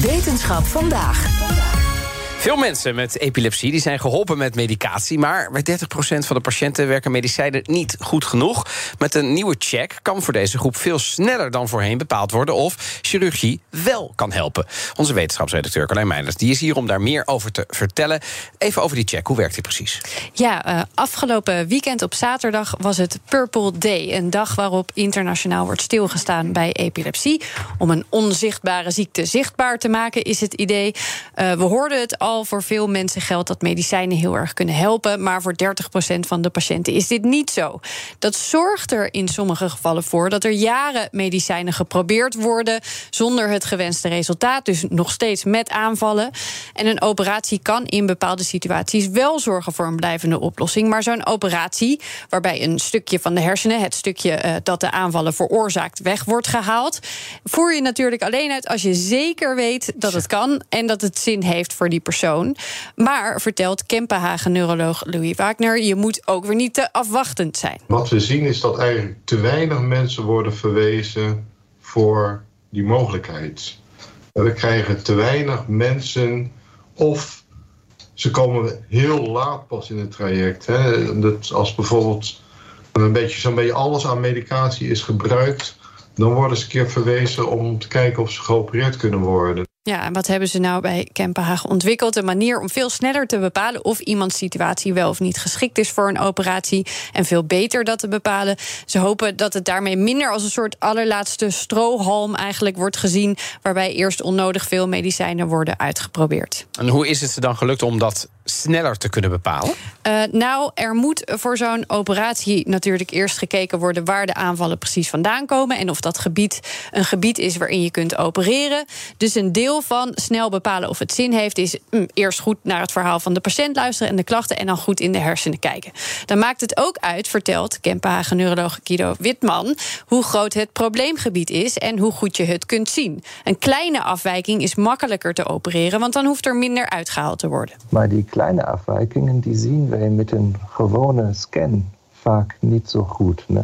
Wetenschap vandaag. Veel mensen met epilepsie die zijn geholpen met medicatie... maar bij 30% van de patiënten werken medicijnen niet goed genoeg. Met een nieuwe check kan voor deze groep veel sneller dan voorheen bepaald worden... of chirurgie wel kan helpen. Onze wetenschapsredacteur Carlijn Meijers die is hier om daar meer over te vertellen. Even over die check, hoe werkt die precies? Ja, uh, afgelopen weekend op zaterdag was het Purple Day. Een dag waarop internationaal wordt stilgestaan bij epilepsie. Om een onzichtbare ziekte zichtbaar te maken is het idee. Uh, we hoorden het al voor veel mensen geldt dat medicijnen heel erg kunnen helpen. Maar voor 30% van de patiënten is dit niet zo. Dat zorgt er in sommige gevallen voor dat er jaren medicijnen geprobeerd worden. zonder het gewenste resultaat. Dus nog steeds met aanvallen. En een operatie kan in bepaalde situaties wel zorgen voor een blijvende oplossing. Maar zo'n operatie, waarbij een stukje van de hersenen, het stukje uh, dat de aanvallen veroorzaakt, weg wordt gehaald. voer je natuurlijk alleen uit als je zeker weet dat het kan en dat het zin heeft voor die persoon. Maar, vertelt Kempenhagen-neuroloog Louis Wagner... je moet ook weer niet te afwachtend zijn. Wat we zien is dat eigenlijk te weinig mensen worden verwezen... voor die mogelijkheid. We krijgen te weinig mensen of ze komen heel laat pas in het traject. Hè. Dat als bijvoorbeeld een beetje, zo'n beetje alles aan medicatie is gebruikt... dan worden ze een keer verwezen om te kijken of ze geopereerd kunnen worden. Ja, en wat hebben ze nou bij Kempenhagen ontwikkeld? Een manier om veel sneller te bepalen of iemands situatie wel of niet geschikt is voor een operatie. En veel beter dat te bepalen. Ze hopen dat het daarmee minder als een soort allerlaatste strohalm eigenlijk wordt gezien. Waarbij eerst onnodig veel medicijnen worden uitgeprobeerd. En hoe is het ze dan gelukt om dat sneller te kunnen bepalen? Uh, nou, er moet voor zo'n operatie natuurlijk eerst gekeken worden waar de aanvallen precies vandaan komen. En of dat gebied een gebied is waarin je kunt opereren. Dus een deel van snel bepalen of het zin heeft, is mm, eerst goed naar het verhaal van de patiënt luisteren en de klachten en dan goed in de hersenen kijken. Dan maakt het ook uit, vertelt Kempenhagen neuroloog Guido Witman, hoe groot het probleemgebied is en hoe goed je het kunt zien. Een kleine afwijking is makkelijker te opereren, want dan hoeft er minder uitgehaald te worden. Maar die kleine afwijkingen die zien wij met een gewone scan vaak niet zo goed. Ne?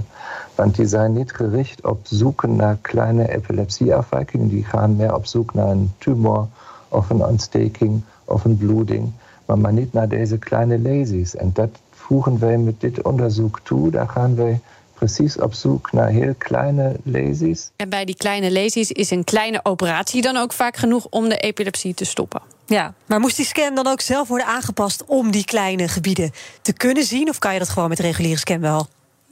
Want die zijn niet gericht op zoeken naar kleine epilepsieafwijkingen. Die gaan meer op zoek naar een tumor of een ontsteking of een bloeding. Maar, maar niet naar deze kleine lesies. En dat voegen wij met dit onderzoek toe. Daar gaan wij precies op zoek naar heel kleine lesies. En bij die kleine lesies is een kleine operatie dan ook vaak genoeg om de epilepsie te stoppen. Ja, maar moest die scan dan ook zelf worden aangepast om die kleine gebieden te kunnen zien? Of kan je dat gewoon met reguliere scan wel?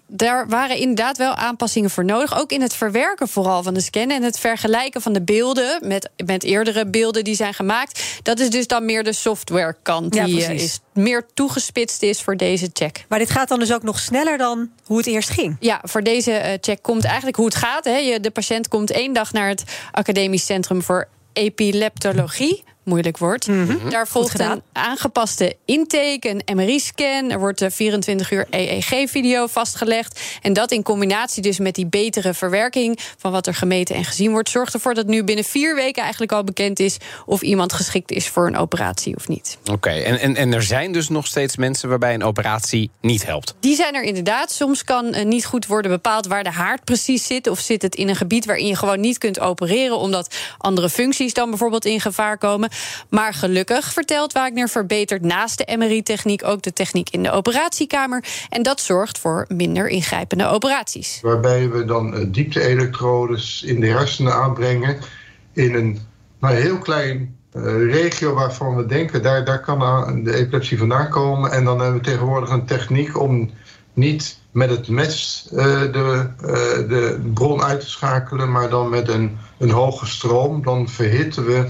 daar waren inderdaad wel aanpassingen voor nodig. Ook in het verwerken vooral van de scan en het vergelijken van de beelden met, met eerdere beelden die zijn gemaakt. Dat is dus dan meer de softwarekant ja, die is meer toegespitst is voor deze check. Maar dit gaat dan dus ook nog sneller dan hoe het eerst ging? Ja, voor deze check komt eigenlijk hoe het gaat. Hè. De patiënt komt één dag naar het Academisch Centrum voor Epileptologie moeilijk woord. Mm -hmm. Daar volgt een aangepaste intake, een MRI-scan. Er wordt de 24 uur EEG-video vastgelegd. En dat in combinatie dus met die betere verwerking van wat er gemeten en gezien wordt, zorgt ervoor dat nu binnen vier weken eigenlijk al bekend is of iemand geschikt is voor een operatie of niet. Oké, en, en, en er zijn dus nog steeds mensen waarbij een operatie niet helpt. Die zijn er inderdaad. Soms kan uh, niet goed worden bepaald waar de haard precies zit. Of zit het in een gebied waarin je gewoon niet kunt opereren, omdat andere functies dan bijvoorbeeld in gevaar komen. Maar gelukkig, vertelt Wagner, verbetert naast de MRI-techniek ook de techniek in de operatiekamer. En dat zorgt voor minder ingrijpende operaties. Waarbij we dan diepte-elektrodes in de hersenen aanbrengen in een nou, heel klein uh, regio waarvan we denken, daar, daar kan de epilepsie vandaan komen. En dan hebben we tegenwoordig een techniek om niet met het mes uh, de, de bron uit te schakelen, maar dan met een, een hoge stroom. Dan verhitten we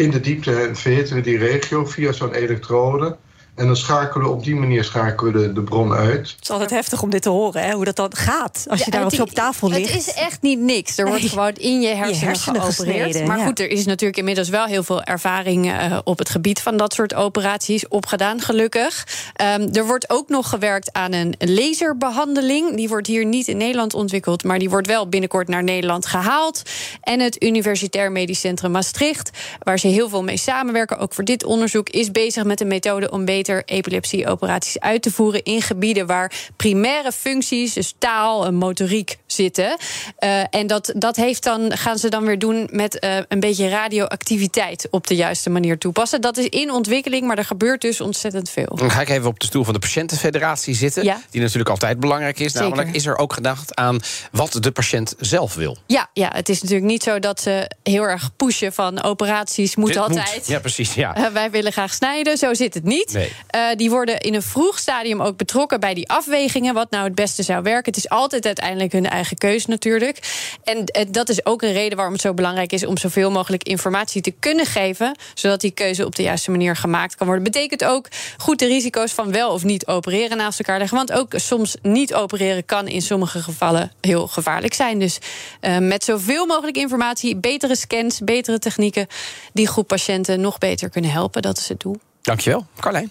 in de diepte verhitten we die regio via zo'n elektrode. En dan schakelen we op die manier schakelen we de, de bron uit. Het is altijd heftig om dit te horen, hè, hoe dat dan gaat. Als je Ja, daar zo op tafel ligt. Het is echt niet niks. Er wordt Nee. gewoon in je hersenen, hersenen geopereerd. gesneden, maar ja. goed, er is natuurlijk inmiddels wel heel veel ervaring eh, op het gebied van dat soort operaties opgedaan, gelukkig. Ehm, er wordt ook nog gewerkt aan een laserbehandeling. Die wordt hier niet in Nederland ontwikkeld, maar die wordt wel binnenkort naar Nederland gehaald. En het Universitair Medisch Centrum Maastricht, waar ze heel veel mee samenwerken, ook voor dit onderzoek, is bezig met een methode om beter epilepsieoperaties uit te voeren in gebieden waar primaire functies, dus taal en motoriek, zitten. Eh, en dat, dat heeft dan, gaan ze dan weer doen met eh, een beetje radioactiviteit op de juiste manier toepassen. Dat is in ontwikkeling, maar er gebeurt dus ontzettend veel. Dan ga ik even op de stoel van de Patiëntenfederatie zitten. Ja. Die natuurlijk altijd belangrijk is. Zeker. Namelijk, is er ook gedacht aan wat de patiënt zelf wil? Ja, ja, het is natuurlijk niet zo dat ze heel erg pushen van operaties moet Dit altijd. Ja, precies. Ja. Eh, wij willen graag snijden, zo zit het niet. Nee. Eh, die worden in een vroeg stadium ook betrokken bij die afwegingen, wat nou het beste zou werken. Het is altijd uiteindelijk hun eigen keus natuurlijk. En dat is ook een reden waarom het zo belangrijk is om zoveel mogelijk informatie te kunnen geven, zodat die keuze op de juiste manier gemaakt kan worden. Betekent ook goed de risico's van wel of niet opereren naast elkaar leggen. Want ook soms niet opereren kan in sommige gevallen heel gevaarlijk zijn. Dus eh, met zoveel mogelijk informatie, betere scans, betere technieken, die groep patiënten nog beter kunnen helpen. Dat is het doel. Dankjewel, Carlijn.